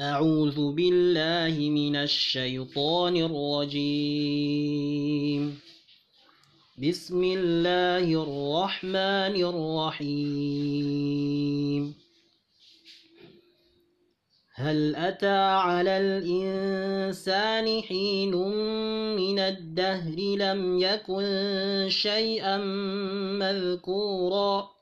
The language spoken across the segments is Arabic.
أعوذ بالله من الشيطان الرجيم. بسم الله الرحمن الرحيم. هل أتى على الإنسان حين من الدهر لم يكن شيئا مذكورا؟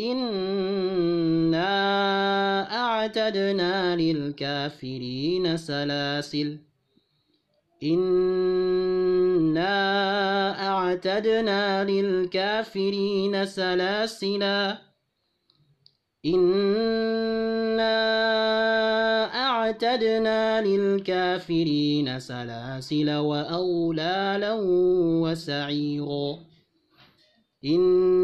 إنا أعتدنا للكافرين سلاسل. إنا أعتدنا للكافرين سلاسلا إنا أعتدنا للكافرين سلاسل وأغلالا وسعيرا. إن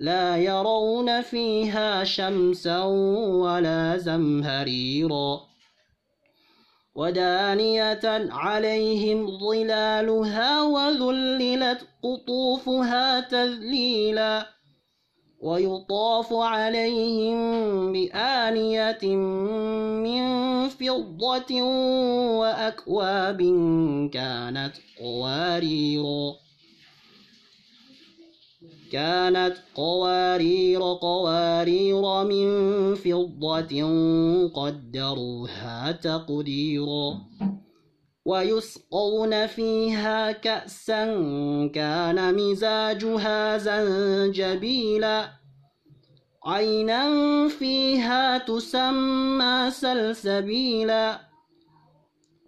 لا يرون فيها شمسا ولا زمهريرا. ودانية عليهم ظلالها وذللت قطوفها تذليلا. ويطاف عليهم بآنية من فضة وأكواب كانت قواريرا كانت قوارير قوارير من فضة قدروها تقديرا. ويسقون فيها كأسا كان مزاجها زنجبيلا. عينا فيها تسمى سلسبيلا.